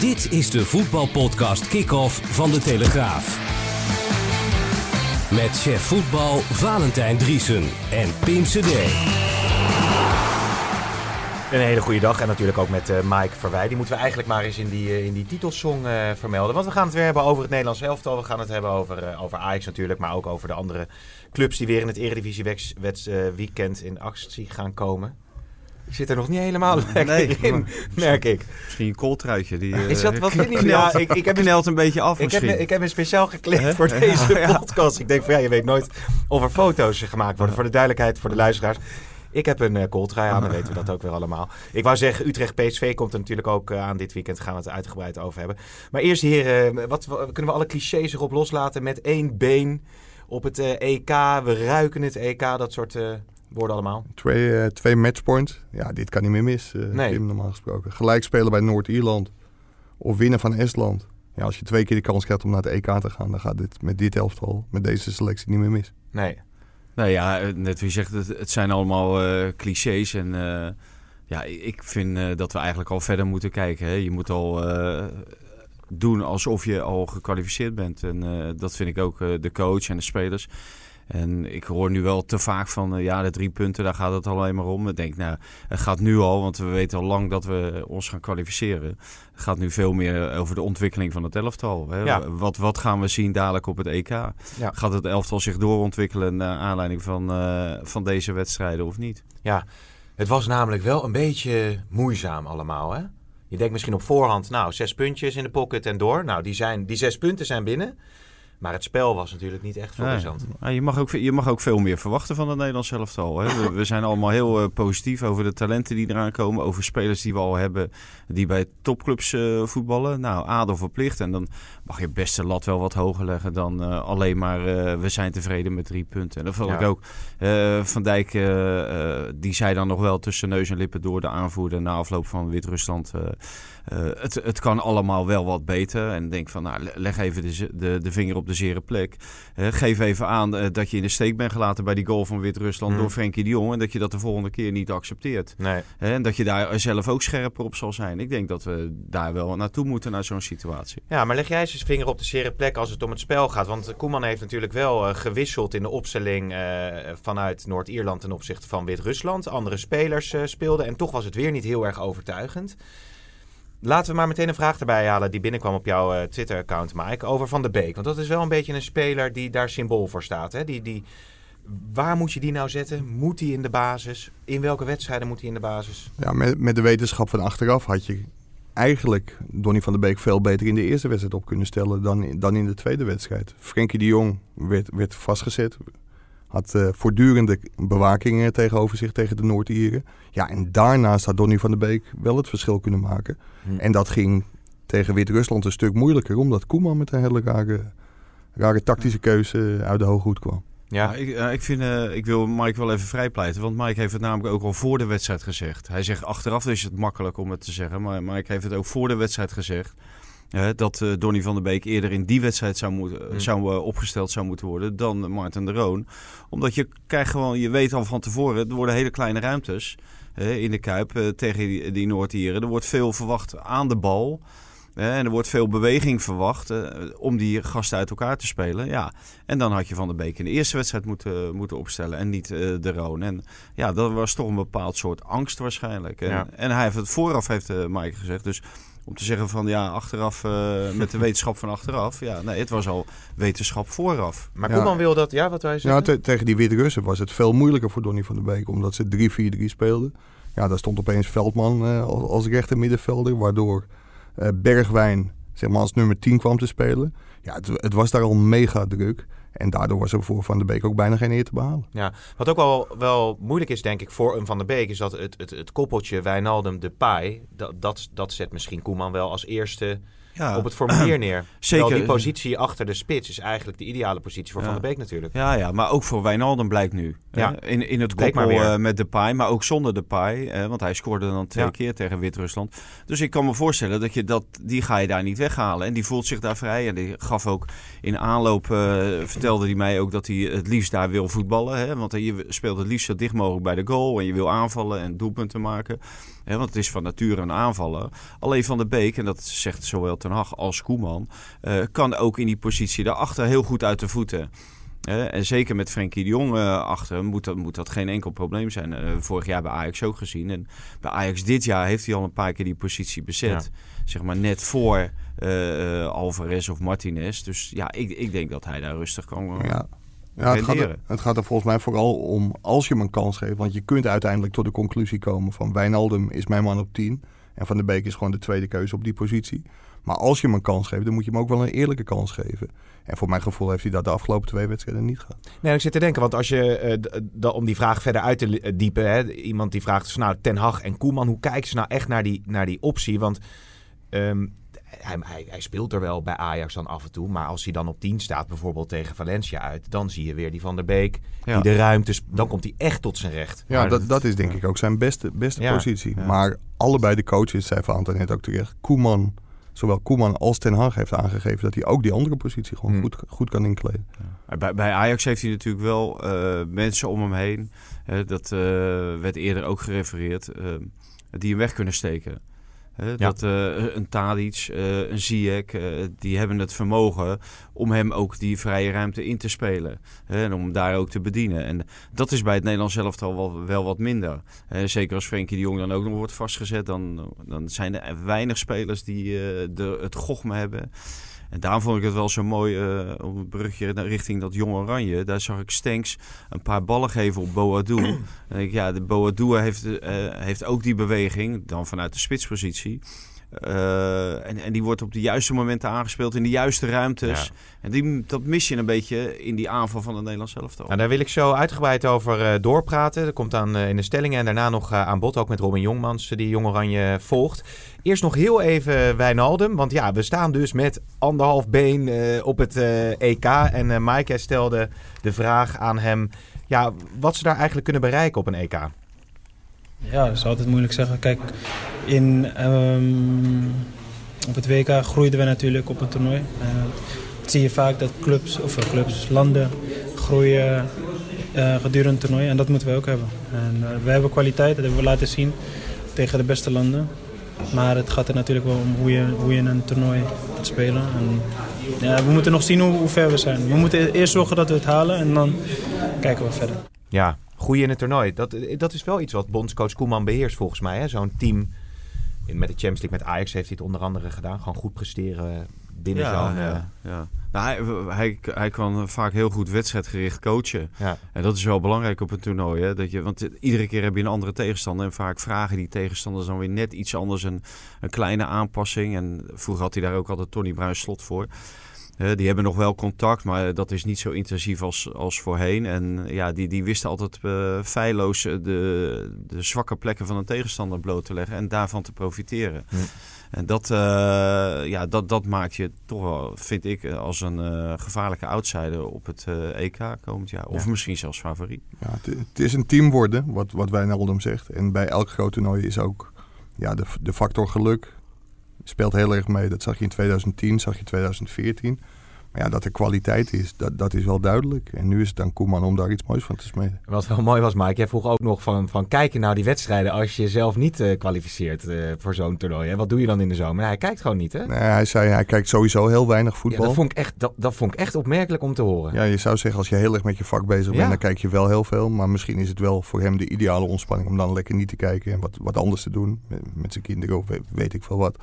Dit is de voetbalpodcast Kick-Off van De Telegraaf. Met chef voetbal Valentijn Driesen en Pim CD. Een hele goede dag en natuurlijk ook met uh, Mike Verwij. Die moeten we eigenlijk maar eens in die, uh, in die titelsong uh, vermelden. Want we gaan het weer hebben over het Nederlands elftal. We gaan het hebben over, over Ajax natuurlijk, maar ook over de andere clubs die weer in het Eredivisie weekend in actie gaan komen. Ik zit er nog niet helemaal lekker nee, in, merk ik. Misschien een kooltruitje. Die, is dat wat vind je? Ja, ik, ik heb een beetje af ik heb, ik heb me speciaal gekleed voor deze podcast. Ik denk van ja, je weet nooit of er foto's gemaakt worden. Voor de duidelijkheid, voor de luisteraars. Ik heb een uh, kooltrui aan, dan weten we dat ook weer allemaal. Ik wou zeggen, Utrecht PSV komt er natuurlijk ook uh, aan dit weekend. Daar gaan we het uitgebreid over hebben. Maar eerst heren, wat, wat, kunnen we alle clichés erop loslaten met één been op het uh, EK? We ruiken het EK, dat soort woorden allemaal. Twee, uh, twee matchpoints. Ja, dit kan niet meer mis, uh, nee. normaal gesproken. Gelijk spelen bij Noord-Ierland of winnen van Estland. Ja, als je twee keer de kans krijgt om naar het EK te gaan, dan gaat dit met dit elftal, met deze selectie niet meer mis. Nee. Nou ja, net wie zegt, het, het zijn allemaal uh, clichés en ja, ik vind dat we eigenlijk al verder moeten kijken. Hè. Je moet al doen alsof je al gekwalificeerd bent en dat vind ik ook de coach en de spelers. En ik hoor nu wel te vaak van, uh, ja, de drie punten, daar gaat het alleen maar om. Ik denk, nou, het gaat nu al, want we weten al lang dat we ons gaan kwalificeren. Het gaat nu veel meer over de ontwikkeling van het elftal. Hè? Ja. Wat, wat gaan we zien dadelijk op het EK? Ja. Gaat het elftal zich doorontwikkelen naar aanleiding van, uh, van deze wedstrijden of niet? Ja, het was namelijk wel een beetje moeizaam allemaal, hè? Je denkt misschien op voorhand, nou, zes puntjes in de pocket en door. Nou, die, zijn, die zes punten zijn binnen. Maar het spel was natuurlijk niet echt florissant. Ja, je, mag ook, je mag ook veel meer verwachten van het Nederlands elftal. Hè? We, we, zijn allemaal heel uh, positief over de talenten die eraan komen. Over spelers die we al hebben die bij topclubs uh, voetballen. Nou, adel verplicht. En dan mag je best de lat wel wat hoger leggen dan uh, alleen maar we zijn tevreden met drie punten. En dat vond ja. ik ook. van Dijk, die zei dan nog wel tussen neus en lippen door de aanvoerder na afloop van Wit-Rusland... Uh, het, het kan allemaal wel wat beter. En denk van, nou, leg even de, de, de vinger op de zere plek. Geef even aan uh, dat je in de steek bent gelaten bij die goal van Wit-Rusland mm. door Frenkie de Jong. En dat je dat de volgende keer niet accepteert. Nee. en dat je daar zelf ook scherper op zal zijn. Ik denk dat we daar wel naartoe moeten, naar zo'n situatie. Ja, maar leg jij eens je vinger op de zere plek als het om het spel gaat. Want Koeman heeft natuurlijk wel gewisseld in de opstelling vanuit Noord-Ierland ten opzichte van Wit-Rusland. Andere spelers speelden en toch was het weer niet heel erg overtuigend. Laten we maar meteen een vraag erbij halen die binnenkwam op jouw uh, Twitter-account, Mike. Over Van de Beek. Want dat is wel een beetje een speler die daar symbool voor staat. Hè? Die, die, waar moet je die nou zetten? Moet hij in de basis? In welke wedstrijden moet hij in de basis? Ja, met, met de wetenschap van achteraf had je eigenlijk Donny van der Beek veel beter in de eerste wedstrijd op kunnen stellen dan, dan in de tweede wedstrijd. Frenkie de Jong werd, werd vastgezet. Had uh, voortdurende bewakingen tegenover zich tegen de Noord-Ieren. Ja, en daarnaast had Donny van der Beek wel het verschil kunnen maken. Hm. En dat ging tegen Wit-Rusland een stuk moeilijker, omdat Koeman met een hele rare, rare tactische keuze uit de hooghoed kwam. Ja, ik, uh, ik, vind, uh, ik wil Mike wel even vrijpleiten. Want Mike heeft het namelijk ook al voor de wedstrijd gezegd. Hij zegt achteraf is het makkelijk om het te zeggen. Maar Mike heeft het ook voor de wedstrijd gezegd dat uh, Donny van der Beek eerder in die wedstrijd zou, moeten, mm. zou uh, opgesteld zou moeten worden dan Martin de Roon. Omdat je krijgt gewoon, je weet al van tevoren, er worden hele kleine ruimtes in de Kuip tegen die, die Noord-Ieren. Er wordt veel verwacht aan de bal. en er wordt veel beweging verwacht om die gasten uit elkaar te spelen. Ja. En dan had je Van der Beek in de eerste wedstrijd moeten, moeten opstellen en niet de Roon. En ja, dat was toch een bepaald soort angst waarschijnlijk. En, ja. en hij heeft het vooraf, heeft Mike gezegd. Dus om te zeggen van ja, achteraf uh, met de wetenschap van achteraf. Ja, nee, het was al wetenschap vooraf. Maar Koeman wil dat, ja, wat wij zeggen? Ja, te, tegen die Wit-Russen was het veel moeilijker voor Donny van der Beek, omdat ze 3-4-3 speelden. Ja, daar stond opeens Veldman uh, als, als rechter middenvelder, waardoor uh, Bergwijn zeg maar, als nummer 10 kwam te spelen. Ja, het, het, was daar al mega druk. En daardoor was er voor Van der Beek ook bijna geen eer te behalen. Ja, wat ook wel, wel moeilijk is, denk ik, voor een Van der Beek... is dat het, het, het koppeltje Wijnaldum de Pai... Dat, dat, dat zet misschien Koeman wel als eerste Ja, op het formulier neer. Zeker. Terwijl die positie achter de spits is eigenlijk de ideale positie voor Ja. Van der Beek natuurlijk. Ja, ja, maar ook voor Wijnaldum blijkt nu. Ja. In, in het koppel maar weer. eh, met de paai, maar ook zonder de paai. eh, want hij scoorde dan twee keer tegen Wit-Rusland. Dus ik kan me voorstellen dat je dat, die ga je daar niet weghalen. En die voelt zich daar vrij. En die gaf ook in aanloop, eh, vertelde hij mij ook dat hij het liefst daar wil voetballen. Hè? Want je speelt het liefst zo dicht mogelijk bij de goal. En je wil aanvallen en doelpunten maken. Hè? Want het is van nature een aanvaller. Alleen Van der Beek, en dat zegt zowel Ten Hag als Koeman... eh, kan ook in die positie daarachter heel goed uit de voeten. En zeker met Frenkie de Jong eh, achter moet dat, moet dat geen enkel probleem zijn. Eh, vorig jaar bij Ajax ook gezien. En bij Ajax dit jaar heeft hij al een paar keer die positie bezet. Zeg maar net voor Alvarez of Martinez. Dus ja, ik, ik denk dat hij daar rustig kan. Ja. Ja, het, gaat er, het gaat er volgens mij vooral om als je hem een kans geeft. Want je kunt uiteindelijk tot de conclusie komen van Wijnaldum is mijn man op 10. En Van der Beek is gewoon de tweede keuze op die positie. Maar als je hem een kans geeft, dan moet je hem ook wel een eerlijke kans geven. En voor mijn gevoel heeft hij dat de afgelopen twee wedstrijden niet gehad. Nee, ik zit te denken, want als je, eh, d- d- om die vraag verder uit te li- eh, diepen, hè, iemand die vraagt, dus, nou, Ten Hag en Koeman, hoe kijken ze nou echt naar die, naar die optie? Want ehm, hij, hij, hij speelt er wel bij Ajax dan af en toe, maar als hij dan op 10 staat, bijvoorbeeld tegen Valencia uit, dan zie je weer die Van der Beek, Ja. die de ruimtes, dan komt hij echt tot zijn recht. Ja, dat, dat- dat is denk ik ook zijn beste, beste Ja, positie. ja. Maar allebei de coaches, zei Van Anton net ook terecht, Koeman, zowel Koeman als Ten Hag heeft aangegeven dat hij ook die andere positie gewoon Hmm. goed, goed kan inkleden. Bij, bij Ajax heeft hij natuurlijk wel eh, mensen om hem heen. Hè, dat eh, werd eerder ook gerefereerd. eh, die hem weg kunnen steken. Hè, Dat eh, een Tadic, eh, een Ziyech, eh, die hebben het vermogen om hem ook die vrije ruimte in te spelen. Hè, en om hem daar ook te bedienen. En dat is bij het Nederlands elftal wel, wel wat minder. Zeker als Frenkie de Jong dan ook nog wordt vastgezet. Dan, dan zijn er weinig spelers die de, het gochme hebben. En daarom vond ik het wel zo mooi, eh om een brugje richting dat Jong Oranje. Daar zag ik Stenks een paar ballen geven op Boadou. en ik denk, ja, de Boadou heeft, eh, heeft ook die beweging, dan vanuit de spitspositie. Eh, en, en die wordt op de juiste momenten aangespeeld, in de juiste ruimtes. Ja. En die, dat mis je een beetje in die aanval van het Nederlands elftal. Nou, daar wil ik zo uitgebreid over eh, doorpraten. Dat komt aan in de stellingen en daarna nog eh, aan bod, ook met Robin Jongmans, eh, die Jong Oranje volgt. Eerst nog heel even Wijnaldum, want ja, we staan dus met anderhalf been eh, op het eh, EK. En eh Maaike stelde de vraag aan hem, ja, wat ze daar eigenlijk kunnen bereiken op een EK. Ja, dat is altijd moeilijk zeggen. Kijk, in, ehm, op het WK groeiden we natuurlijk op een toernooi. Eh, dat zie je vaak dat clubs, of eh, clubs, landen groeien eh, gedurende het toernooi. En dat moeten we ook hebben. En eh, we hebben kwaliteit, dat hebben we laten zien tegen de beste landen. Maar het gaat er natuurlijk wel om hoe je, hoe je een toernooi gaat spelen. En, ja, we moeten nog zien hoe, hoe ver we zijn. We moeten eerst zorgen dat we het halen en dan kijken we verder. Ja, groeien in het toernooi. Dat, dat is wel iets wat bondscoach Koeman beheerst volgens mij. Zo'n team, in, met de Champions League, met Ajax heeft hij het onder andere gedaan. Gewoon goed presteren binnen ja, zo'n... eh, ja, ja. Nou, hij, hij, hij kan vaak heel goed wedstrijdgericht coachen. ja. En dat is wel belangrijk op een toernooi. Hè? Dat je, want eh, iedere keer heb je een andere tegenstander. En vaak vragen die tegenstanders dan weer net iets anders. Een, een kleine aanpassing. En vroeger had hij daar ook altijd Tony Bruin slot voor. Die hebben nog wel contact, maar dat is niet zo intensief als, als voorheen. En ja, die, die wisten altijd eh, feilloos eh, de, de zwakke plekken van een tegenstander bloot te leggen en daarvan te profiteren. En dat, eh, ja, dat, dat maakt je toch wel, vind ik, als een gevaarlijke outsider op het EK komend jaar. Of Ja. misschien zelfs favoriet. Ja, het, het is een team worden, wat, wat Wijnaldum zegt. En bij elk groot toernooi is ook ja, de, de factor geluk speelt heel erg mee. Dat zag je in 2010, zag je in 2014. Maar ja, dat er kwaliteit is, dat, dat is wel duidelijk. En nu is het aan Koeman om daar iets moois van te smeden. Wat wel mooi was, Mike, jij vroeg ook nog van, van kijken nou die wedstrijden als je jezelf niet eh, kwalificeert eh, voor zo'n toernooi. Hè? Wat doe je dan in de zomer? hij kijkt gewoon niet, hè? Nee, hij zei, hij kijkt sowieso heel weinig Ja, voetbal. dat, vond ik echt, dat, dat vond ik echt opmerkelijk om te horen. Ja, je zou zeggen als je heel erg met je vak bezig bent, Ja. dan kijk je wel heel veel. Maar misschien is het wel voor hem de ideale ontspanning om dan lekker niet te kijken en wat, wat anders te doen. Met, met zijn kinderen of weet, weet ik veel wat.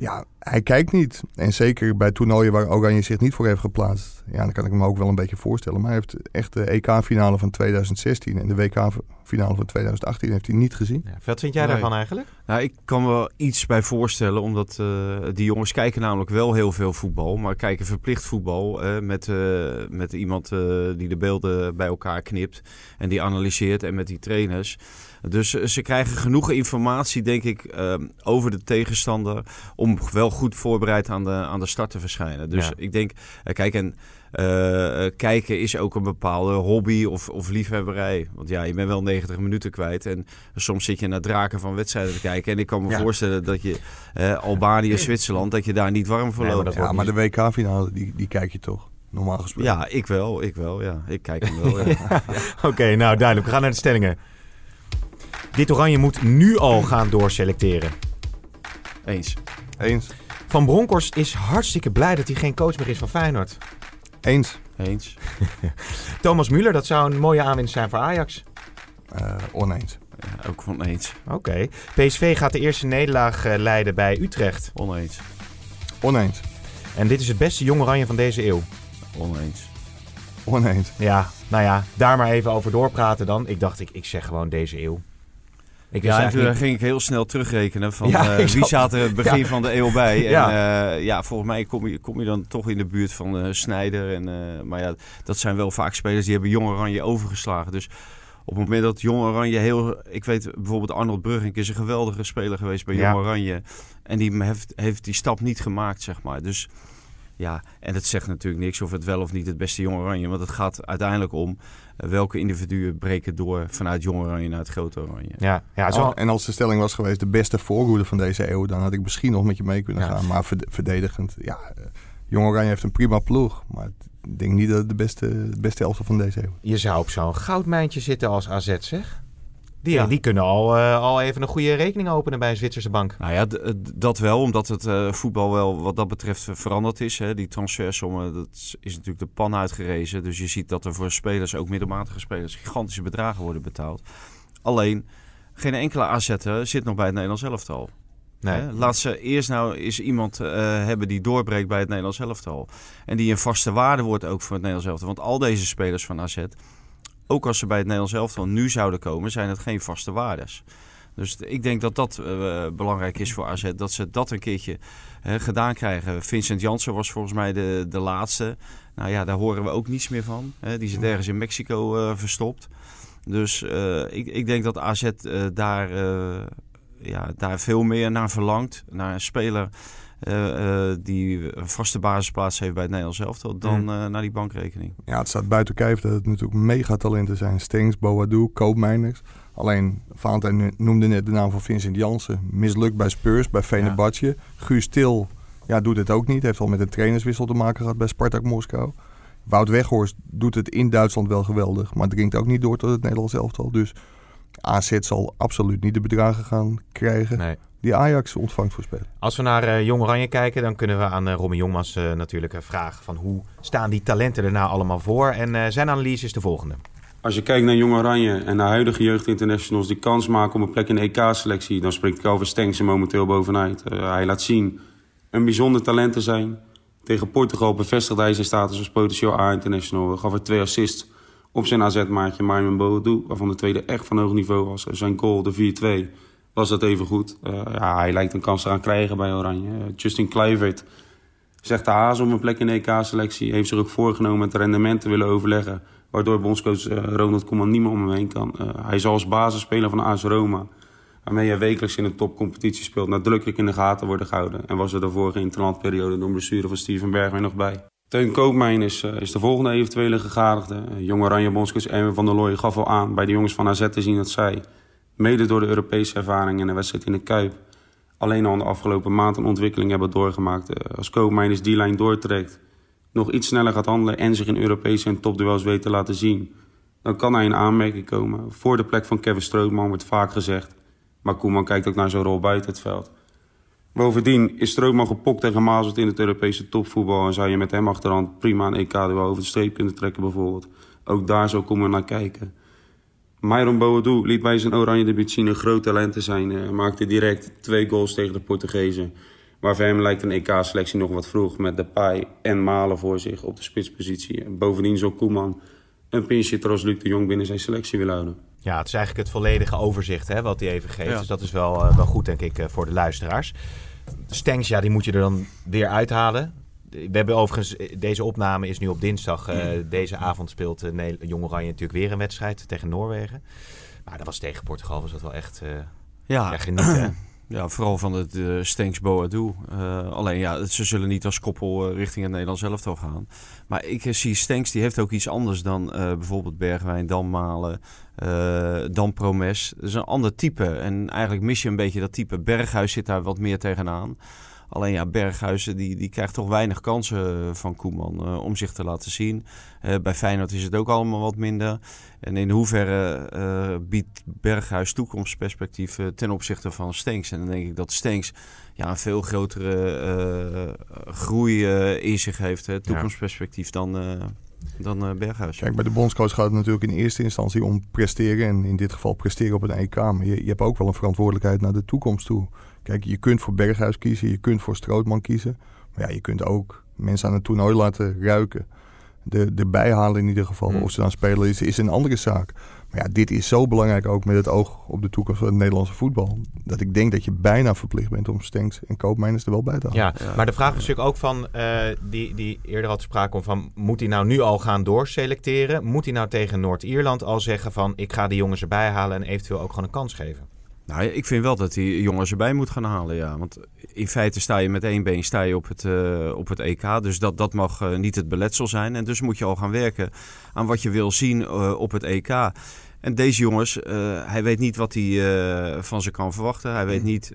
Ja, hij kijkt niet. En zeker bij toernooien waar Oranje zich niet voor heeft geplaatst. Ja, dan kan ik me ook wel een beetje voorstellen. Maar hij heeft echt de EK-finale van 2016 en de WK-finale van 2018 heeft hij niet gezien. Ja, wat vind jij Nee. daarvan eigenlijk? Nou, ik kan me wel iets bij voorstellen, omdat uh, die jongens kijken namelijk wel heel veel voetbal, maar kijken verplicht voetbal uh, met, uh, met iemand die de beelden bij elkaar knipt en die analyseert en met die trainers. Dus ze krijgen genoeg informatie, denk ik, over de tegenstander om wel goed voorbereid aan de, aan de start te verschijnen. Dus Ja. ik denk, kijk, en eh, eh, kijken is ook een bepaalde hobby of, of liefhebberij. Want ja, je bent wel 90 minuten kwijt. En soms zit je naar draken van wedstrijden te kijken. En ik kan me Ja. voorstellen dat je eh, Albanië, Zwitserland, dat je daar niet warm voor Nee, maar loopt. Ja, maar de WK-finale, die, die kijk je toch? Normaal gesproken. Ja, ik wel, ik wel. Ja, ik kijk hem wel. Ja. Oké, nou duidelijk. We gaan naar de stellingen. Dit oranje moet nu al gaan doorselecteren. Eens. Eens. Van Bronckhorst is hartstikke blij dat hij geen coach meer is van Feyenoord. Eens. Eens. Thomas Müller, dat zou een mooie aanwinst zijn voor Ajax. Eh, oneens. Ja, ook van eens. Oké. PSV gaat de eerste nederlaag eh, leiden bij Utrecht. Oneens. Oneens. En dit is het beste jong oranje van deze eeuw. Oneens. Oneens. Ja, nou ja, daar maar even over doorpraten dan. Ik dacht, ik, ik zeg gewoon deze eeuw. Ik Ja, en toen ging ik heel snel terugrekenen van Ja, eh, wie zat er begin Ja. van de eeuw bij. En Ja. ja, ja volgens mij kom je, kom je dan toch in de buurt van eh Snijder. En, eh, maar ja, dat zijn wel vaak spelers die hebben Jong Oranje overgeslagen. Dus op het moment dat Jong Oranje heel... Ik weet bijvoorbeeld Arnold Brugink is een geweldige speler geweest bij. Jong Oranje. En die heeft, heeft die stap niet gemaakt, zeg maar. Dus ja, en het zegt natuurlijk niks of het wel of niet het beste Jong Oranje. Want het gaat uiteindelijk om eh, welke individuen breken door vanuit Jong Oranje naar het grote Oranje. Ja, ja is wel- En als de stelling was geweest de beste voorhoede van deze eeuw, dan had ik misschien nog met je mee kunnen Ja. gaan. Maar verde- verdedigend, ja, eh, Jong Oranje heeft een prima ploeg. Maar ik denk niet dat het de beste, de beste elftal van deze eeuw. je zou op zo'n goudmijntje zitten als AZ, zeg. Die, Ja. die kunnen al, eh, al even een goede rekening openen bij een Zwitserse bank. Nou ja, d- dat wel, omdat het eh, voetbal wel wat dat betreft eh, veranderd is. Hè. Die transfersommen, dat is natuurlijk de pan uitgerezen. Dus je ziet dat er voor spelers, ook middelmatige spelers, gigantische bedragen worden betaald. Alleen, geen enkele AZ'er zit nog bij het Nederlands elftal. Nee. Hè? Laat ze eerst nou eens iemand eh, hebben die doorbreekt bij het Nederlands elftal. En die een vaste waarde wordt ook voor het Nederlands elftal. Want al deze spelers van AZ, ook als ze bij het Nederlands elftal nu zouden komen, zijn het geen vaste waardes. Dus ik denk dat dat eh, belangrijk is voor AZ. Dat ze dat een keertje gedaan krijgen. Vincent Janssen was volgens mij de, de laatste. Nou ja, daar horen we ook niets meer van. Hè? Die zit ergens in Mexico eh, verstopt. Dus eh, ik, ik denk dat AZ daar, ja, daar veel meer naar verlangt. Naar een speler die een vaste basisplaats heeft bij het Nederlands elftal. Dan Mm. eh, naar die bankrekening. Ja, het staat buiten kijf dat het natuurlijk megatalenten zijn. Stengs, Boadu, Koopmeiners. Alleen, Valentijn noemde net de naam van Vincent Jansen. Mislukt bij Spurs, bij Fenerbahce. Guus Til ja, doet het ook niet. Heeft al met een trainerswissel te maken gehad bij Spartak Moskou. Wout Weghorst doet het in Duitsland wel geweldig. Maar dringt ook niet door tot het Nederlands elftal. Dus AZ zal absoluut niet de bedragen gaan krijgen Nee. die Ajax ontvangt voor spelen. Als we naar eh, Jong Oranje kijken, dan kunnen we aan uh, Romy Jongmas eh, natuurlijk eh, vragen van hoe staan die talenten er nou allemaal voor? En eh, zijn analyse is de volgende. Als je kijkt naar Jong Oranje en naar huidige jeugdinternationals die kans maken op een plek in de EK-selectie, dan spreekt Calvin Stengs er momenteel bovenuit. Uh, hij laat zien een bijzonder talent te zijn. Tegen Portugal bevestigde hij zijn status als potentieel A-international. Gaf er twee assists op zijn AZ-maatje Marvin Boadu, waarvan de tweede echt van hoog niveau was. Zijn goal, de 4-2, was dat even goed. Uh, ja, hij lijkt een kans eraan krijgen bij Oranje. Uh, Justin Kluivert zegt de haas om een plek in de EK-selectie. Heeft zich ook voorgenomen het rendement te willen overleggen. Waardoor bondscoach uh, Ronald Koeman niet meer om hem heen kan. Hij zal als basisspeler van AS Roma, waarmee hij wekelijks in een topcompetitie speelt, nadrukkelijk in de gaten worden gehouden. En was er daarvoor geen interlandperiode door bestuurder van Steven Bergwijn nog bij. Teun Koopmijn is, uh, is de volgende eventuele gegadigde. Jonge Oranje bondscoach Erwin van der Looy gaf al aan bij de jongens van AZ te zien dat zij, mede door de Europese ervaring en de wedstrijd in de Kuip, alleen al de afgelopen maand een ontwikkeling hebben doorgemaakt. Als Koopmijn is die lijn doortrekt, nog iets sneller gaat handelen en zich in Europese en topduels weet te laten zien, dan kan hij in aanmerking komen. Voor de plek van Kevin Strootman wordt vaak gezegd, maar Koeman kijkt ook naar zijn rol buiten het veld. Bovendien is Strootman gepokt en gemazeld in het Europese topvoetbal en zou je met hem achterhand prima een EK-duel over de streep kunnen trekken bijvoorbeeld. Ook daar zou Koeman naar kijken. Myron Boadu liet bij zijn oranje debuut zien een groot talent te zijn. Uh, maakte direct twee goals tegen de Portugezen. Maar voor hem lijkt een EK-selectie nog wat vroeg met Depay en Malen voor zich op de spitspositie. Bovendien zal Koeman een pinchitter als Luc de Jong binnen zijn selectie willen houden. Ja, het is eigenlijk het volledige overzicht hè, wat hij even geeft. Ja. Dus dat is wel, eh, wel goed, denk ik, eh, voor de luisteraars. Stengs, ja, die moet je er dan weer uithalen. We hebben overigens, eh, deze opname is nu op dinsdag. Eh, Deze avond speelt uh, Jong Oranje natuurlijk weer een wedstrijd tegen Noorwegen. Maar dat was tegen Portugal, was dat wel echt Ja, ja, genieten. Ja, vooral van het uh, Stenks Boadu. Uh, alleen ja, ze zullen niet als koppel uh, richting het Nederlands elftal gaan. Maar ik zie Stenks, die heeft ook iets anders dan bijvoorbeeld Bergwijn, dan Malen, dan Promes. Dat is een ander type. En eigenlijk mis je een beetje dat type. Berghuis zit daar wat meer tegenaan. Alleen ja, Berghuis die, die krijgt toch weinig kansen van Koeman uh, om zich te laten zien. Uh, bij Feyenoord is het ook allemaal wat minder. En in hoeverre uh, biedt Berghuis toekomstperspectief ten opzichte van Stenks? En dan denk ik dat Stenks ja, een veel grotere groei in zich heeft, hè, toekomstperspectief, dan, dan Berghuis. Kijk, bij de bondscoach gaat het natuurlijk in eerste instantie om presteren. En in dit geval presteren op het EK. Maar je hebt ook wel een verantwoordelijkheid naar de toekomst toe. Kijk, je kunt voor Berghuis kiezen, je kunt voor Strootman kiezen. Maar ja, je kunt ook mensen aan het toernooi laten ruiken. De, de bijhalen in ieder geval. Hmm. Of ze dan spelen is, is een andere zaak. Maar ja, dit is zo belangrijk ook met het oog op de toekomst van het Nederlandse voetbal. Dat ik denk dat je bijna verplicht bent om Stenks en Koopmeiners er wel bij te halen. Ja, ja. maar de vraag is natuurlijk ook van, uh, die, die eerder had sprake om van, moet hij nou nu al gaan doorselecteren? Moet hij nou tegen Noord-Ierland al zeggen van, ik ga de jongens erbij halen en eventueel ook gewoon een kans geven? Nou, ik vind wel dat die jongens erbij moet gaan halen, ja. Want in feite sta je met één been sta je op, het, uh, op het EK. Dus dat, dat mag uh, niet het beletsel zijn. En dus moet je al gaan werken aan wat je wil zien uh, op het EK. En deze jongens, hij weet niet wat hij van ze kan verwachten. Hij weet niet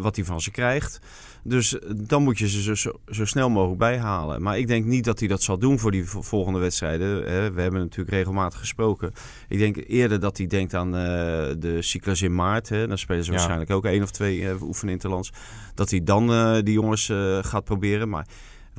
wat hij van ze krijgt. Dus dan moet je ze zo, zo, snel mogelijk bijhalen. Maar ik denk niet dat hij dat zal doen voor die volgende wedstrijden. We hebben natuurlijk regelmatig gesproken. Ik denk eerder dat hij denkt aan de cyclus in maart. Hè. Dan spelen ze ja. waarschijnlijk ook één of twee oefenen interlands. Dat hij dan die jongens gaat proberen. Maar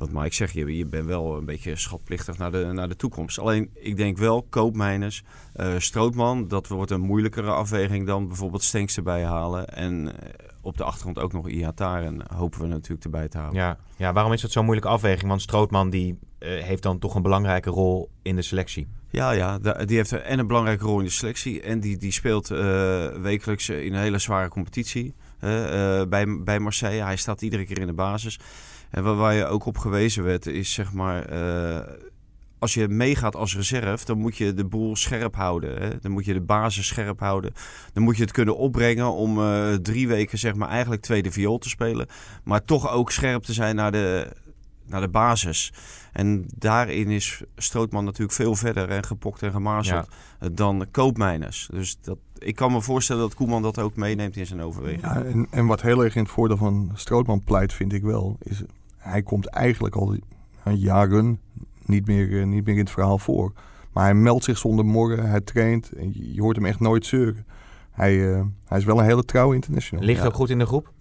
wat Mike zegt, je, je bent wel een beetje schatplichtig naar de, naar de toekomst. Alleen, ik denk wel, koopmijners, uh, Strootman, dat wordt een moeilijkere afweging dan bijvoorbeeld Stenks erbij halen. En uh, op de achtergrond ook nog Iataren hopen we natuurlijk erbij te houden. Ja, ja waarom is dat zo'n moeilijke afweging? Want Strootman die uh, heeft dan toch een belangrijke rol in de selectie. Ja, ja, die heeft en een belangrijke rol in de selectie. En die, die speelt wekelijks in een hele zware competitie bij, bij Marseille. Hij staat iedere keer in de basis. En waar, waar je ook op gewezen werd, is zeg maar. Uh, als je meegaat als reserve, dan moet je de boel scherp houden. Hè? Dan moet je de basis scherp houden. Dan moet je het kunnen opbrengen om uh, drie weken, zeg maar, eigenlijk tweede viool te spelen. Maar toch ook scherp te zijn naar de, naar de basis. En daarin is Strootman natuurlijk veel verder en gepokt en gemazeld ja. dan koopmijners. Dus dat, ik kan me voorstellen dat Koeman dat ook meeneemt in zijn overweging. Ja, en, en wat heel erg in het voordeel van Strootman pleit, vind ik wel, is hij komt eigenlijk al jaren niet meer, niet meer in het verhaal voor. Maar hij meldt zich zonder morgen, hij traint en je hoort hem echt nooit zeuren. Hij, uh, hij is wel een hele trouwe international. Ligt ja. ook goed in de groep?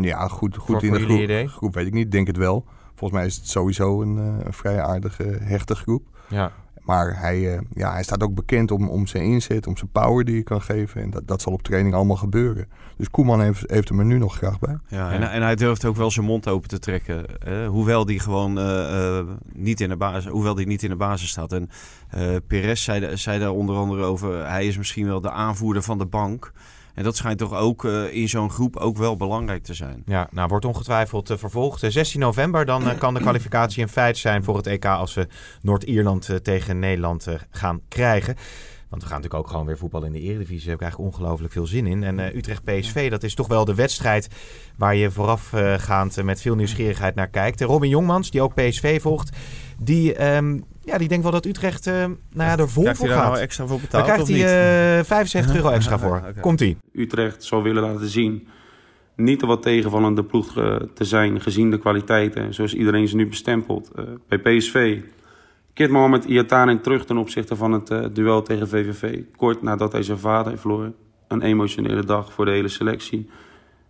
Ja, goed, goed voor, in voor de groep. Idee? groep. Weet ik niet, denk het wel. Volgens mij is het sowieso een, uh, een vrij aardige, hechte groep. Ja. Maar hij, uh, ja, hij staat ook bekend om, om zijn inzet, om zijn power die hij kan geven. En dat, dat zal op training allemaal gebeuren. Dus Koeman heeft, heeft hem er nu nog graag bij. Ja, en, en hij durft ook wel zijn mond open te trekken. Hè? Hoewel die gewoon uh, niet in de basis, hoewel die niet in de basis staat. En Perez zei, zei daar onder andere over. Hij is misschien wel de aanvoerder van de bank. En dat schijnt toch ook uh, in zo'n groep ook wel belangrijk te zijn. Ja, nou wordt ongetwijfeld uh, vervolgd. 16 november dan uh, kan de kwalificatie een feit zijn voor het EK als we Noord-Ierland tegen Nederland gaan krijgen. Want we gaan natuurlijk ook gewoon weer voetballen in de Eredivisie. Daar heb ik eigenlijk ongelooflijk veel zin in. En Utrecht-PSV, dat is toch wel de wedstrijd waar je voorafgaand met veel nieuwsgierigheid naar kijkt. Robin Jongmans, die ook PSV volgt, die... Um, ja, die denkt wel dat Utrecht uh, nou ja, er vol krijgt voor hij gaat. nou extra voor betaald, Daar krijgt hij uh, 75 euro extra voor. okay. Komt-ie. Utrecht zal willen laten zien niet te wat tegenvallende ploeg te zijn, gezien de kwaliteiten, zoals iedereen ze nu bestempelt. Uh, bij PSV keert Mohamed Iataren terug ten opzichte van het uh, duel tegen VVV. Kort nadat hij zijn vader verloor. Een emotionele dag voor de hele selectie.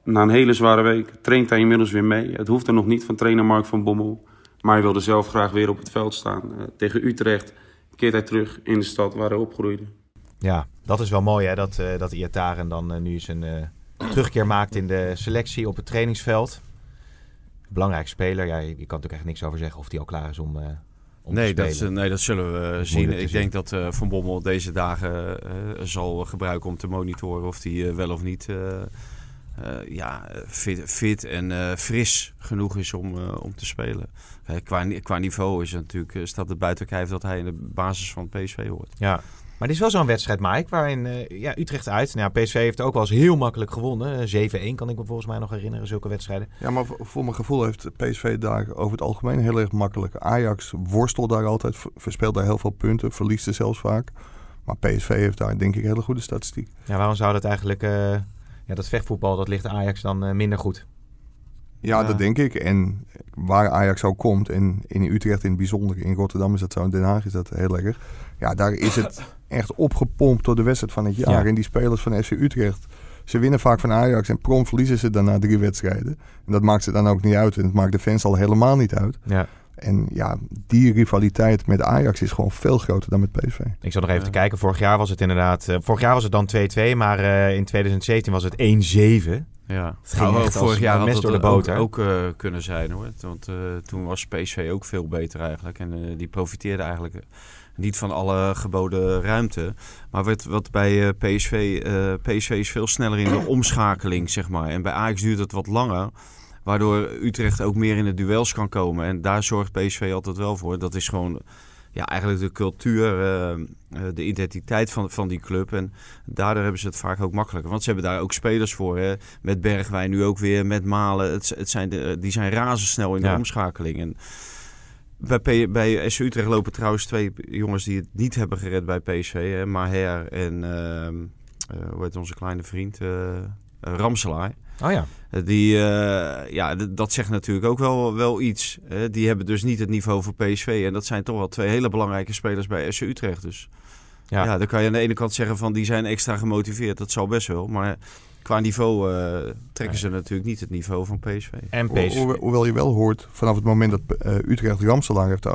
Na een hele zware week traint hij inmiddels weer mee. Het hoeft er nog niet van trainer Mark van Bommel. Maar hij wilde zelf graag weer op het veld staan. Uh, tegen Utrecht keert hij terug in de stad waar hij opgroeide. Ja, dat is wel mooi hè, dat, uh, dat Iataren dan uh, nu zijn terugkeer maakt in de selectie op het trainingsveld. Belangrijk speler. Ja, je, je kan natuurlijk echt niks over zeggen of hij al klaar is om, om Nee te dat, spelen? nee, dat zullen we zien. Ik zien. denk dat eh, Van Bommel deze dagen eh, zal gebruiken om te monitoren of hij wel of niet eh, eh, ja, fit, fit en eh, fris genoeg is om, eh, om te spelen. Eh, qua, qua niveau is het natuurlijk, eh, staat het buiten kijf dat hij in de basis van PSV hoort. Ja. Maar dit is wel zo'n wedstrijd, Mike, waarin eh, ja, Utrecht uit. Nou, ja, PSV heeft ook wel eens heel makkelijk gewonnen. Eh, 7-1 kan ik me volgens mij nog herinneren, zulke wedstrijden. Ja, maar voor, mijn gevoel heeft PSV daar over het algemeen heel erg makkelijk. Ajax worstelt daar altijd, ver- verspeelt daar heel veel punten, verliest er zelfs vaak. Maar PSV heeft daar denk ik hele goede statistiek. Ja, waarom zou dat eigenlijk... eh, ja, dat vechtvoetbal, dat ligt Ajax dan eh, minder goed. Ja, Ja. dat denk ik. En waar Ajax ook komt, en in Utrecht in het bijzonder, in Rotterdam is dat zo, in Den Haag is dat heel erg. Ja, daar is het echt opgepompt door de wedstrijd van het jaar. Ja. En die spelers van FC Utrecht, ze winnen vaak van Ajax en prompt verliezen ze daarna drie wedstrijden. En dat maakt ze dan ook niet uit en het maakt de fans al helemaal niet uit. Ja. En ja, die rivaliteit met Ajax is gewoon veel groter dan met PSV. Ik zat nog even Ja. te kijken. Vorig jaar was het inderdaad... eh, vorig jaar was het dan 2-2, maar eh, in 2017 was het 1-7. Ja, Het ging een mes had door de boter. ook, ook, eh, kunnen zijn hoor. Want eh, toen was PSV ook veel beter eigenlijk. En eh, die profiteerde eigenlijk niet van alle geboden ruimte. Maar wat, wat bij PSV, PSV is veel sneller in de omschakeling, zeg maar. En bij Ajax duurt het wat langer. Waardoor Utrecht ook meer in de duels kan komen. En daar zorgt PSV altijd wel voor. Dat is gewoon ja, eigenlijk de cultuur, eh, eh, de identiteit van, van die club. En daardoor hebben ze het vaak ook makkelijker. Want ze hebben daar ook spelers voor. Hè? Met Bergwijn nu ook weer, met Malen. Het, het zijn de, die zijn razendsnel in de Ja. omschakeling. En bij, P- bij SC Utrecht lopen trouwens twee jongens die het niet hebben gered bij PSV. Hè? Maher en eh, hoe heet onze kleine vriend? eh Ramselaar. Oh ja. Eh, Die, eh, ja, dat zegt natuurlijk ook wel, wel iets. hè. die hebben dus niet het niveau voor PSV. En dat zijn toch wel twee hele belangrijke spelers bij SC Utrecht. Dus Ja. ja. dan kan je aan de ene kant zeggen van die zijn extra gemotiveerd. Dat zal best wel. Maar qua niveau eh, trekken ze natuurlijk niet het niveau van PSV. En Ho- PSV. hoewel- je wel hoort, vanaf het moment dat eh, Utrecht Ramselaar heeft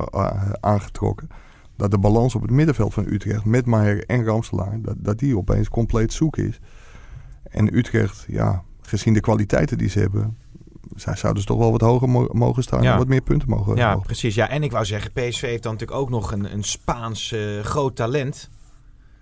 aangetrokken, dat de balans op het middenveld van Utrecht met Maher en Ramselaar, dat, dat die opeens compleet zoek is. En Utrecht, ja, gezien de kwaliteiten die ze hebben, zij zouden ze toch wel wat hoger mo- mogen staan Ja. en wat meer punten mogen Ja, mogen. precies. Ja, en ik wou zeggen, PSV heeft dan natuurlijk ook nog een, een Spaans eh, groot talent.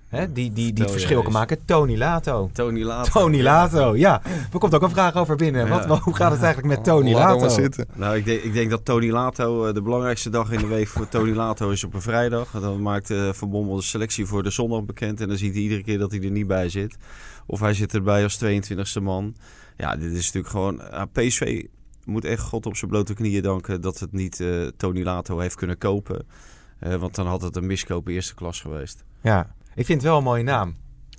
Hè? Die, die, die het verschil kan maken. Tony Lato. Tony Lato. Tony Lato, ja. Er komt ook een vraag over binnen. Ja. Wat, hoe gaat het eigenlijk met Tony Laat Lato? zitten. Nou, ik denk, ik denk dat Tony Lato, eh, de belangrijkste dag in de week voor Tony Lato is op een vrijdag. Dan maakt eh, Van Bommel de selectie voor de zondag bekend. En dan ziet hij iedere keer dat hij er niet bij zit. Of hij zit erbij als 22e man. Ja, dit is natuurlijk gewoon... ah, PSV moet echt God op zijn blote knieën danken dat het niet eh, Tony Lato heeft kunnen kopen. Eh, want dan had het een miskoop eerste klas geweest. Ja, ik vind het wel een mooie naam.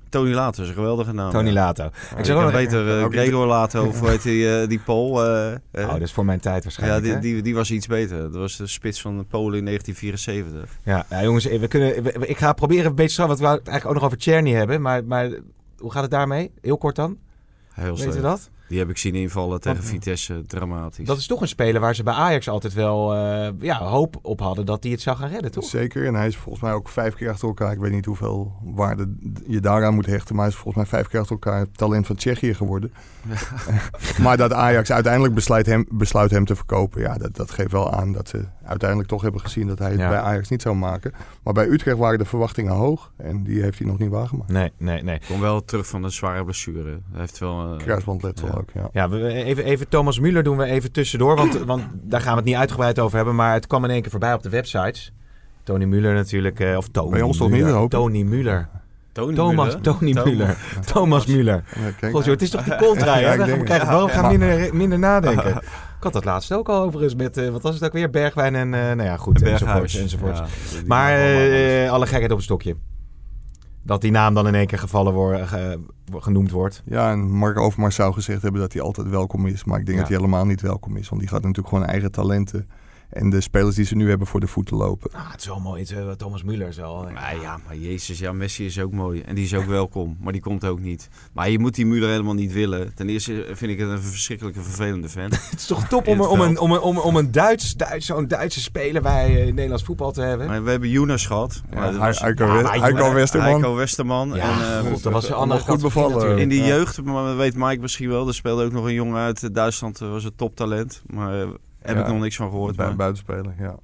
Tony Lato is een geweldige naam. Tony ja. Lato. Ik zeg ook beter eh, Gregor Lato of hoe heet die, eh, die Pool. eh, Oh, dat is voor mijn tijd ja, waarschijnlijk. die, hè? die, die was iets beter. Dat was de spits van Polen in 1974. Ja, ja, jongens, we kunnen, we- ik ga proberen een beetje zo, want we het eigenlijk ook nog over Cherny hebben. Maar, maar hoe gaat het daarmee? Heel kort dan. Heel Weet je dat? Die heb ik zien invallen tegen Wat- Vitesse. Dramatisch. Dat is toch een speler waar ze bij Ajax altijd wel eh, ja, hoop op hadden dat hij het zou gaan redden, toch? Zeker, en hij is volgens mij ook vijf keer achter elkaar. Ik weet niet hoeveel waarde je daaraan moet hechten. Maar hij is volgens mij vijf keer achter elkaar het talent van Tsjechië geworden. maar dat Ajax uiteindelijk besluit hem, besluit hem te verkopen. Ja, dat, dat geeft wel aan dat ze uiteindelijk toch hebben gezien dat hij het Ja. bij Ajax niet zou maken. Maar bij Utrecht waren de verwachtingen hoog. En die heeft hij nog niet waargemaakt. Nee, nee, nee. Kom wel terug van een zware blessure. Hij heeft wel... eh, Kruisbandletsel ja. ook, ja. Ja, we, even, even Thomas Müller doen we even tussendoor, want, want daar gaan we het niet uitgebreid over hebben. Maar het kwam in één keer voorbij op de websites. Tony Müller natuurlijk, eh, of Tony Bij ons toch niet, hoop? Tony Müller. Tony Thomas, Müller. Tony Thomas. Müller. Thomas Müller. Ja, het is toch contrai, Ja, hè? Dan krijg ja, wel, gaan ja. minder, minder nadenken. Ik had dat laatst ook al overigens met, eh, wat was het ook weer? Bergwijn en, eh, nou ja, goed, enzovoorts, enzovoorts. Ja, die Maar eh, alle gekheid op een stokje. Dat die naam dan in één keer gevallen wordt, ge- genoemd wordt. Ja, en Mark Overmars zou gezegd hebben dat hij altijd welkom is. Maar ik denk Ja. dat hij helemaal niet welkom is. Want die gaat natuurlijk gewoon eigen talenten. En de spelers die ze nu hebben voor de voeten lopen. Ah, het is wel mooi. Het, eh, Thomas Müller is wel... eh, Maar ja, maar Jezus, ja, Messi is ook mooi. En die is ook welkom, maar die komt ook niet. Maar je moet die Müller helemaal niet willen. Ten eerste vind ik het een verschrikkelijke, vervelende fan. Het is toch top om, om, een, om, een, om, om een Duits, Duits, zo'n Duitse speler bij eh, Nederlands voetbal te hebben. Maar we hebben Jonas gehad. Heiko Westerman. Heiko Westerman. Ja, en, eh, dat was een andere goed bevallen. natuurlijk. in die Ja. jeugd, maar weet Mike misschien wel, er speelde ook nog een jongen uit Duitsland. Dat was een toptalent. Maar heb Ja. ik nog niks van gehoord. Bij Maar, buitenspeler, ja.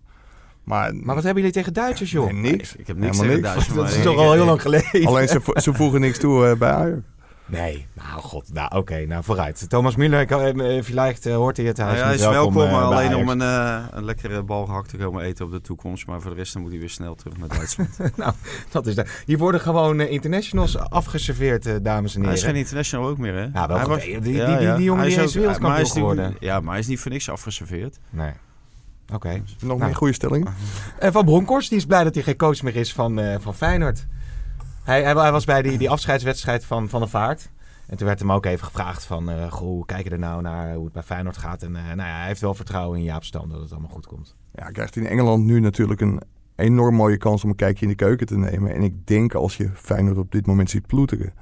Maar, Maar wat hebben jullie tegen Duitsers, joh? Nee, niks. Ik heb niks Helemaal tegen niks. Duitsland. Dat is toch al heel lang geleden. Alleen ze, vo- ze voegen niks toe eh, bij Ajax. Nee, nou god, nou oké, nou vooruit. Thomas Müller, ik, eh, vielleicht eh, hoort hij het, hij Nou is, ja, hij is welkom, eh, alleen Ajax. om een, eh, een lekkere balgehakt te komen eten op de toekomst. Maar voor de rest dan moet hij weer snel terug naar Duitsland. Dat is de, hier worden gewoon eh, internationals afgeserveerd, eh, dames en hij heren. is geen international ook meer, hè? Ja, wel Hij was- Die- die- die- die jongen Hij die is wereldkampioen maar hij is niet- geworden. Ja, maar hij is niet voor niks afgeserveerd. Nee. Oké. Nog Nou. meer goede stellingen? En Van Bronckhorst, die is blij dat hij geen coach meer is van, eh, van Feyenoord. Hij, hij, was bij die, die afscheidswedstrijd van Van Vaart. En toen werd hem ook even gevraagd van, eh, goh, hoe kijk je er nou naar hoe het bij Feyenoord gaat? En eh, nou ja, hij heeft wel vertrouwen in Jaap Stam dat het allemaal goed komt. Ja, hij krijgt in Engeland nu natuurlijk een enorm mooie kans om een kijkje in de keuken te nemen. En ik denk als je Feyenoord op dit moment ziet ploeteren...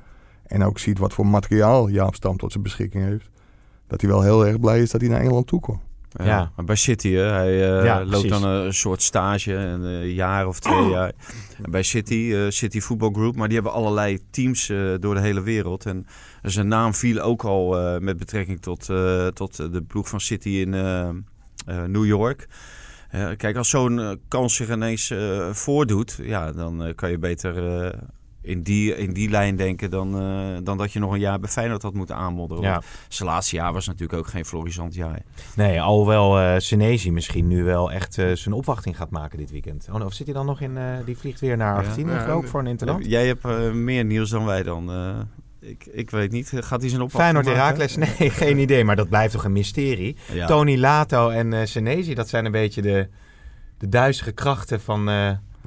en ook ziet wat voor materiaal Jaap Stam tot zijn beschikking heeft... dat hij wel heel erg blij is dat hij naar Engeland toe komt. Ja. Ja. Maar bij City, hè, hij eh, Ja, loopt precies. dan een soort stage, een eh, jaar of twee jaar. En bij City, eh, City Football Group, maar die hebben allerlei teams door de hele wereld. En zijn naam viel ook al met betrekking tot, tot de ploeg van City in New York. Kijk, als zo'n kans zich ineens voordoet, ja, dan kan je beter in, die, in die lijn denken dan, eh, dan dat je nog een jaar bij Feyenoord had moeten aanmodderen. Ja. Want Zijn laatste jaar was natuurlijk ook geen florisant jaar. Nee, alhoewel eh Senesi misschien nu wel echt eh, zijn opwachting gaat maken dit weekend. Oh, of zit hij dan nog in, eh, die vliegt weer naar Argentinië Ja, ja. voor een interland? Jij hebt meer nieuws dan wij dan. eh. ik, ik weet niet. Gaat hij zijn opwachting Feyenoord? Herakles? Nee, geen idee, maar dat blijft toch een mysterie. Ja. Tony Lato en eh Senesi, dat zijn een beetje de, de duizige krachten van...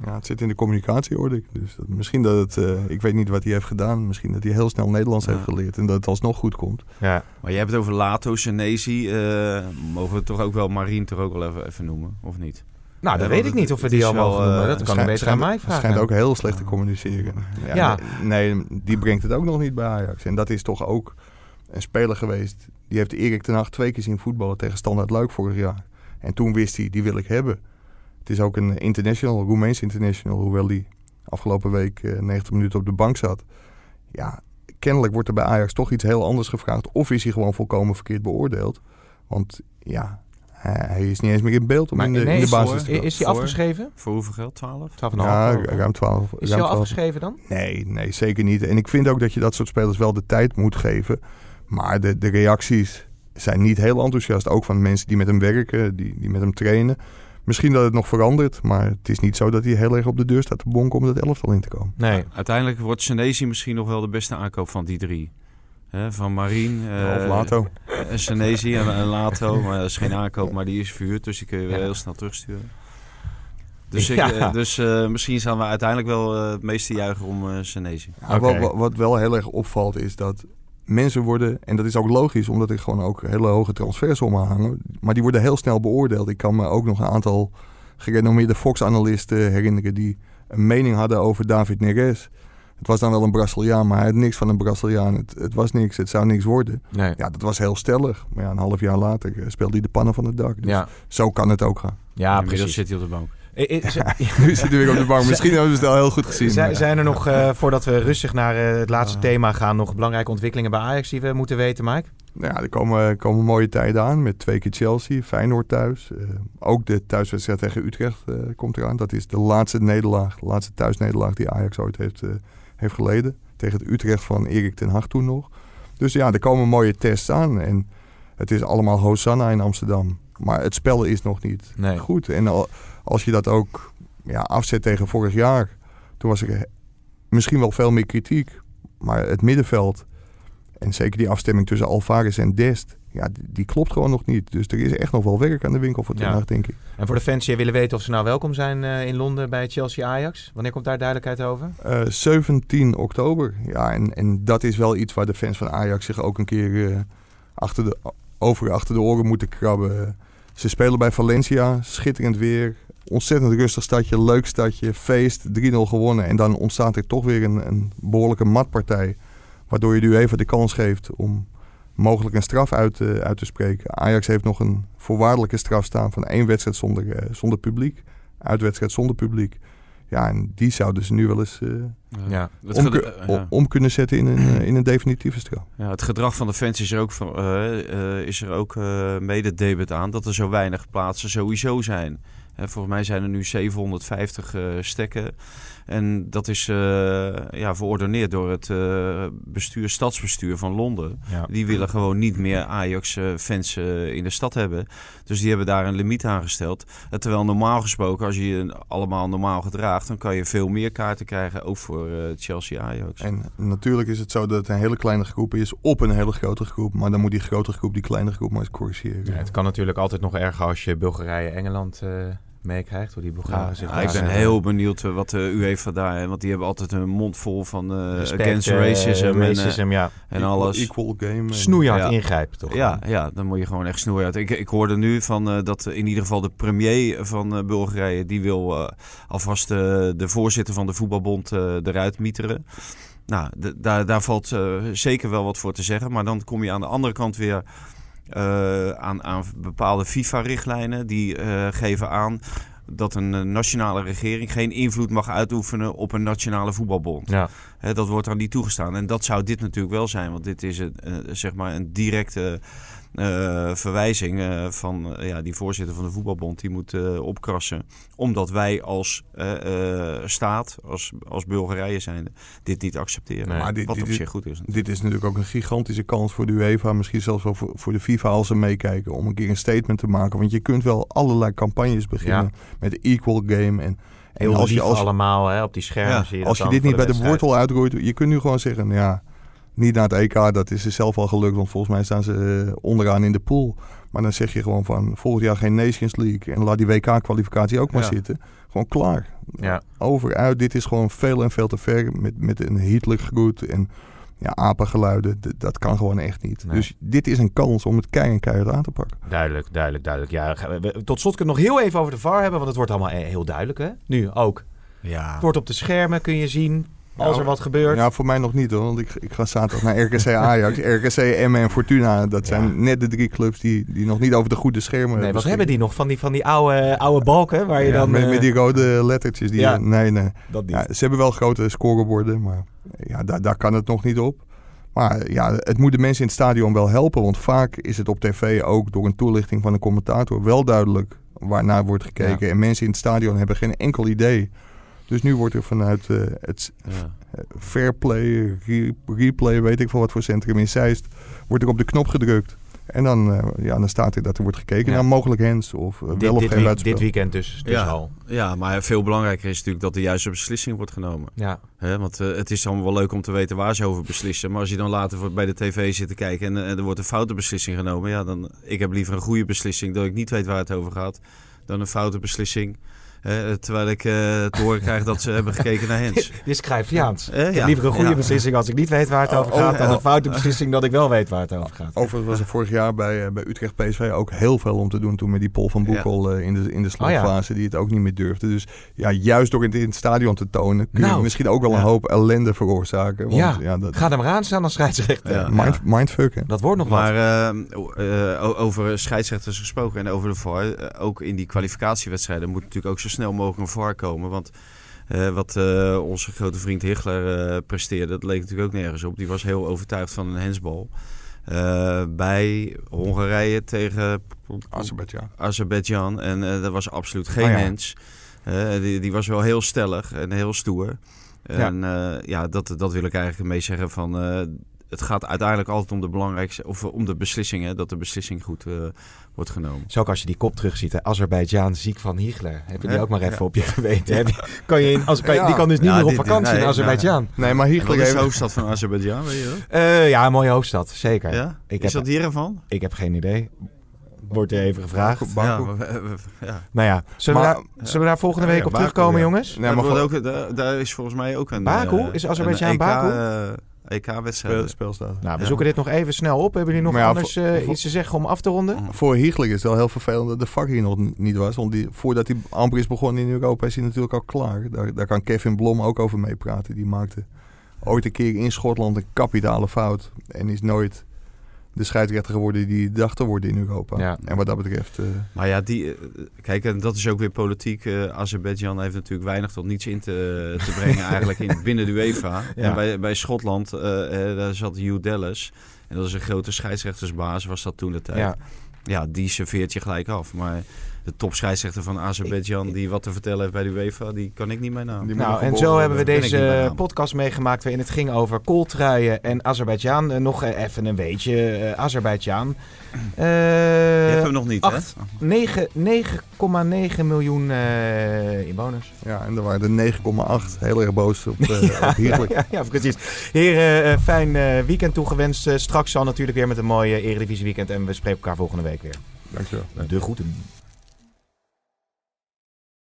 eh, Ja, het zit in de communicatie, hoorde ik. Dus dat, misschien dat het... eh, ik weet niet wat hij heeft gedaan. Misschien dat hij heel snel Nederlands Ja. heeft geleerd... en dat het alsnog goed komt. ja. Maar jij hebt het over Lato, Senesi. eh, mogen we toch ook wel Marien toch ook wel even, even noemen, of niet? Nou, dat want weet ik het- niet of we het die al wel, mogen noemen. eh, Dat Het kan je beter aan mij vragen. schijnt ook heel slecht te communiceren. Ja, Ja. Nee, nee, die brengt het ook nog niet bij Ajax. En dat is toch ook een speler geweest. Die heeft Erik ten Hag twee keer zien voetballen tegen Standaard Luik vorig jaar. En toen wist hij, die wil ik hebben. Het is ook een international, Roemeens international. Hoewel die afgelopen week eh, 90 minuten op de bank zat. Ja, kennelijk wordt er bij Ajax toch iets heel anders gevraagd. Of is hij gewoon volkomen verkeerd beoordeeld. Want ja, hij, is niet eens meer in beeld om in de, nee, in de is- basis te Is, is hij afgeschreven? Voor hoeveel geld? 12? 12,5 Ja, ruim 12. Is ruim hij al 12. afgeschreven dan? Nee, nee, zeker niet. En ik vind ook dat je dat soort spelers wel de tijd moet geven. Maar de, de reacties zijn niet heel enthousiast. Ook van mensen die met hem werken, die, die met hem trainen. Misschien dat het nog verandert, maar het is niet zo dat hij heel erg op de deur staat te bonken om dat elftal in te komen. Nee. Uiteindelijk wordt Senesi misschien nog wel de beste aankoop van die drie. Hè, van Marien, eh, of Lato. en Senesi en, en Lato. Maar dat is geen aankoop, maar die is verhuurd. Dus die kun je weer Ja. heel snel terugsturen. Dus, ik, Ja. eh, dus eh, misschien gaan we uiteindelijk wel eh, het meeste juichen om eh Senesi. Wat, wat, wat wel heel erg opvalt is dat mensen worden, en dat is ook logisch omdat er gewoon ook hele hoge transfersommen hangen, maar die worden heel snel beoordeeld. Ik kan me ook nog een aantal gerenommeerde Fox-analisten herinneren die een mening hadden over David Neres. Het was dan wel een Braziliaan, maar hij had niks van een Braziliaan. Het, het was niks, het zou niks worden. nee. Ja, dat was heel stellig. Maar ja, een half jaar later eh, speelde hij de pannen van het dak. Dus Ja, zo kan het ook gaan. ja precies. zit hij op de bank. Eh, eh, nu zit hij weer op de bank. Misschien hebben ze het al heel goed gezien. Zijn, er nog, eh, voordat we rustig naar het laatste thema gaan, nog belangrijke ontwikkelingen bij Ajax die we moeten weten, Mike? Nou ja, er komen, komen mooie tijden aan met twee keer Chelsea, Feyenoord thuis. Ook de thuiswedstrijd tegen Utrecht komt eraan. Dat is de laatste nederlaag, de laatste thuisnederlaag die Ajax ooit heeft, heeft geleden. Tegen het Utrecht van Erik ten Hag toen nog. Dus ja, er komen mooie tests aan. En het is allemaal Hosanna in Amsterdam. Maar het spel is nog niet Nee. goed. En al- als je dat ook ja, afzet tegen vorig jaar, toen was er eh, misschien wel veel meer kritiek. Maar het middenveld en zeker die afstemming tussen Alvarez en Dest, ja, die, klopt gewoon nog niet. Dus er is echt nog wel werk aan de winkel voor Ja. vandaag, denk ik. En voor de fans die willen weten of ze nou welkom zijn eh, in Londen bij Chelsea-Ajax. Wanneer komt daar duidelijkheid over? Eh, 17 oktober. Ja, en, en dat is wel iets waar de fans van Ajax zich ook een keer eh, achter de, over achter de oren moeten krabben. Ze spelen bij Valencia, schitterend weer. Ontzettend rustig stadje, leuk stadje, feest, 3-0 gewonnen. En dan ontstaat er toch weer een, een behoorlijke matpartij. Waardoor je nu even de kans geeft om mogelijk een straf uit, uit te spreken. Ajax heeft nog een voorwaardelijke straf staan van één wedstrijd zonder, eh, zonder publiek. Uitwedstrijd zonder publiek. Ja, en die zouden ze nu wel eens eh, Ja. Om, eh, ja. om kunnen zetten in een, eh, in een definitieve straf. Ja, het gedrag van de fans is er ook, van, is er ook eh, mede debet aan dat er zo weinig plaatsen sowieso zijn. Hè, volgens mij zijn er nu 750 uh, stekken. En dat is uh, ja, verordoneerd door het uh, bestuur, stadsbestuur van Londen. Ja. Die willen gewoon niet meer Ajax-fans in de stad hebben. Dus die hebben daar een limiet aan gesteld. terwijl normaal gesproken, als je je allemaal normaal gedraagt... dan kan je veel meer kaarten krijgen, ook voor Chelsea-Ajax. En natuurlijk is het zo dat het een hele kleine groep is op een hele grote groep. Maar dan moet die grote groep die kleine groep maar eens corrigeren. Ja, het kan natuurlijk altijd nog erger als je Bulgarije-Engeland meekrijgt. Hoe die Bulgaren ja, zich ja, Ik ben heel benieuwd wat de UEFA daar... Want die hebben altijd een mond vol van uh, Respect, against racism, uh, en, racism ja. en alles. Equal game. Snoeihard ja. ingrijpen, toch? Ja, ja, dan moet je gewoon echt snoeihard. Ik, ik hoorde nu van uh, dat in ieder geval de premier van Bulgarije... die wil alvast de voorzitter van de voetbalbond eruit mieteren. Nou, daar, daar valt zeker wel wat voor te zeggen. Maar dan kom je aan de andere kant weer... Uh, aan, aan, bepaalde FIFA-richtlijnen. Die uh, geven aan dat een nationale regering geen invloed mag uitoefenen op een nationale voetbalbond. Ja. Dat wordt dan niet toegestaan. En dat zou dit natuurlijk wel zijn, want dit is een, uh, zeg maar een directe uh, verwijzing uh, van ja, die voorzitter van de voetbalbond. Die moet opkrassen. Omdat wij als staat, als, als Bulgarije zijn, dit niet accepteren. Nee, maar dit, wat dit, op zich goed is. Natuurlijk. Dit is natuurlijk ook een gigantische kans voor de UEFA. Misschien zelfs wel voor, voor de FIFA als ze meekijken. Om een keer een statement te maken. Want je kunt wel allerlei campagnes beginnen. Ja. Met equal game en... Heel als je als, allemaal hè, op die schermen ja, zie je Als je dit niet bij de wortel uitroeit, je kunt nu gewoon zeggen, ja, niet naar het EK, dat is er zelf al gelukt, want volgens mij staan ze uh, onderaan in de pool. Maar dan zeg je gewoon van volgend jaar geen Nations League en laat die WK-kwalificatie ook maar Ja. zitten. Gewoon klaar. Ja. Over, uit. Dit is gewoon veel en veel te ver met, met een hitelijk groet en ja, apengeluiden. Dat kan gewoon echt niet. Nee. Dus dit is een kans om het kei en keihard aan te pakken. Duidelijk, duidelijk, duidelijk. Ja, we- tot slot kunnen we nog heel even over de VAR hebben, want het wordt allemaal eh, heel duidelijk, hè? Nu ook. Ja. Het wordt op de schermen, kun je zien als Nou, er wat gebeurt. Ja, voor mij nog niet hoor. Want ik, ik ga zaterdag naar RKC Ajax. RKC, Emmen en Fortuna. Dat zijn Ja. net de drie clubs die, die nog niet over de goede schermen nee, wat beschikken. hebben die nog van die, van die oude, oude balken waar je Ja, dan... met, eh, met die rode lettertjes. Die, Ja. Nee, nee. Dat niet. Ja, ze hebben wel grote scoreborden, maar ja, daar, daar kan het nog niet op. Maar ja, het moet de mensen in het stadion wel helpen. Want vaak is het op tv ook door een toelichting van een commentator wel duidelijk waarnaar wordt gekeken. En mensen in het stadion hebben geen enkel idee. Dus nu wordt er vanuit eh, het Ja. Fairplay, re- replay, weet ik veel wat voor centrum in Zeist, wordt er op de knop gedrukt. En dan, eh, ja, dan staat er dat er wordt gekeken Ja. naar mogelijk hands of eh, dit, wel of dit, geen buitenspel. dit weekend dus, dus Ja. al. ja, maar veel belangrijker is natuurlijk dat de juiste beslissing wordt genomen. Ja. Hè, want eh, het is allemaal wel leuk om te weten waar ze over beslissen. Maar als je dan later voor- bij de tv zit te kijken en, eh, er wordt een foute beslissing genomen. Ja, dan, ik heb liever een goede beslissing dat ik niet weet waar het over gaat. Dan een foute beslissing. Terwijl ik eh, te horen krijg dat ze hebben gekeken naar Hens. Dit is Cruyffiaans. Eh, Ik heb ja. liever een goede Ja. beslissing als ik niet weet waar het over Oh, gaat... dan oh. een foute beslissing dat ik wel weet waar het over gaat. Overigens was er vorig jaar bij, eh, bij Utrecht PSV ook heel veel om te doen toen met die Paul van Boekel eh, in de, in de slotfase die het ook niet meer durfde. Dus ja, juist door het in het stadion te tonen kun je Nou, misschien ook wel een hoop ellende veroorzaken. Want, Ja. ja, dat, Ga er maar aan staan als scheidsrechter. Ja. mind, mindfuck hè. Dat wordt nog wat. Maar eh, eh, over scheidsrechters gesproken en over de VAR. eh, ook in die kwalificatiewedstrijden moet natuurlijk ook zo snel mogelijk een VAR komen. Want eh, wat eh, onze grote vriend Hichler eh, presteerde, dat leek natuurlijk ook nergens op. Die was heel overtuigd van een hensbal. Bij Hongarije tegen Azerbeidzjan. Azerbeidzjan. En dat was absoluut geen ja. hens. Eh, die, die was wel heel stellig en heel stoer. En ja, ja dat, dat wil ik eigenlijk mee zeggen van... eh, het gaat uiteindelijk altijd om de belangrijkste... of om de beslissingen, dat de beslissing goed eh, wordt genomen. Zo ook als je die kop terugziet, hè. Azerbeidzjan ziek van Hiegler. Heb je die Ja, ook maar even ja. op je geweten? Je, kan je in, als, kan je- Ja. die kan dus niet Ja, meer op vakantie nee, in Azerbeidzjan. Nee, maar Hiegler is de hoofdstad van Azerbeidzjan, weet je dat? Eh, ja, een mooie hoofdstad, zeker. Ja? Ik is heb- dat hier ervan? Ik heb geen idee. Wordt er even gevraagd. Baku. Ja, we- we- ja. Nou ja, zullen, Maar- we, daar, zullen we daar volgende Ja, week ja, op Baku, terugkomen, ja. jongens? Nee, Daar maar ook, daar, daar is volgens mij ook een... Baku? eh, Is Azerbeidzjan een EK, Baku? eh, EK-wedstrijd. speel- speelstaat. Nou, we Ja. zoeken dit nog even snel op. Hebben jullie nog ja, anders voor- eh, voor- iets te zeggen om af te ronden? Voor Hiegler is het wel heel vervelend dat de vak hier nog niet was. Want die, voordat hij amper is begonnen in Europa is hij natuurlijk al klaar. Daar, daar kan Kevin Blom ook over meepraten. Die maakte ooit een keer in Schotland een kapitale fout. En is nooit de scheidsrechter geworden die hij dacht te worden in Europa. Ja. En wat dat betreft... eh, Maar ja, die, eh, kijk, en dat is ook weer politiek. Eh Azerbeidzjan heeft natuurlijk weinig tot niets in te, te brengen eigenlijk in, binnen de UEFA. Ja. En bij, bij Schotland, daar zat Hugh Dallas. En dat is een grote scheidsrechtersbaas, was dat toen de tijd. Ja. ja, die serveert je gelijk af. Maar de topscheidsrechter van Azerbeidzjan die wat te vertellen heeft bij de UEFA, die kan ik niet mee naam. Die moet Nou, en zo hebben we deze podcast meegemaakt waarin het ging over kooltruien en Azerbeidzjan. Eh, nog eh, even een weetje, eh Azerbeidzjan. Eh, Je hebt hem nog niet, acht- hè? 9 9,9 miljoen eh, inwoners. Ja, en er waren er 9,8 heel erg boos op, eh. Ja, ja, precies. Heren, eh, fijn eh, weekend toegewenst. Straks zal natuurlijk weer met een mooi eh, Eredivisie weekend. En we spreken elkaar volgende week weer. Dankjewel. De groeten.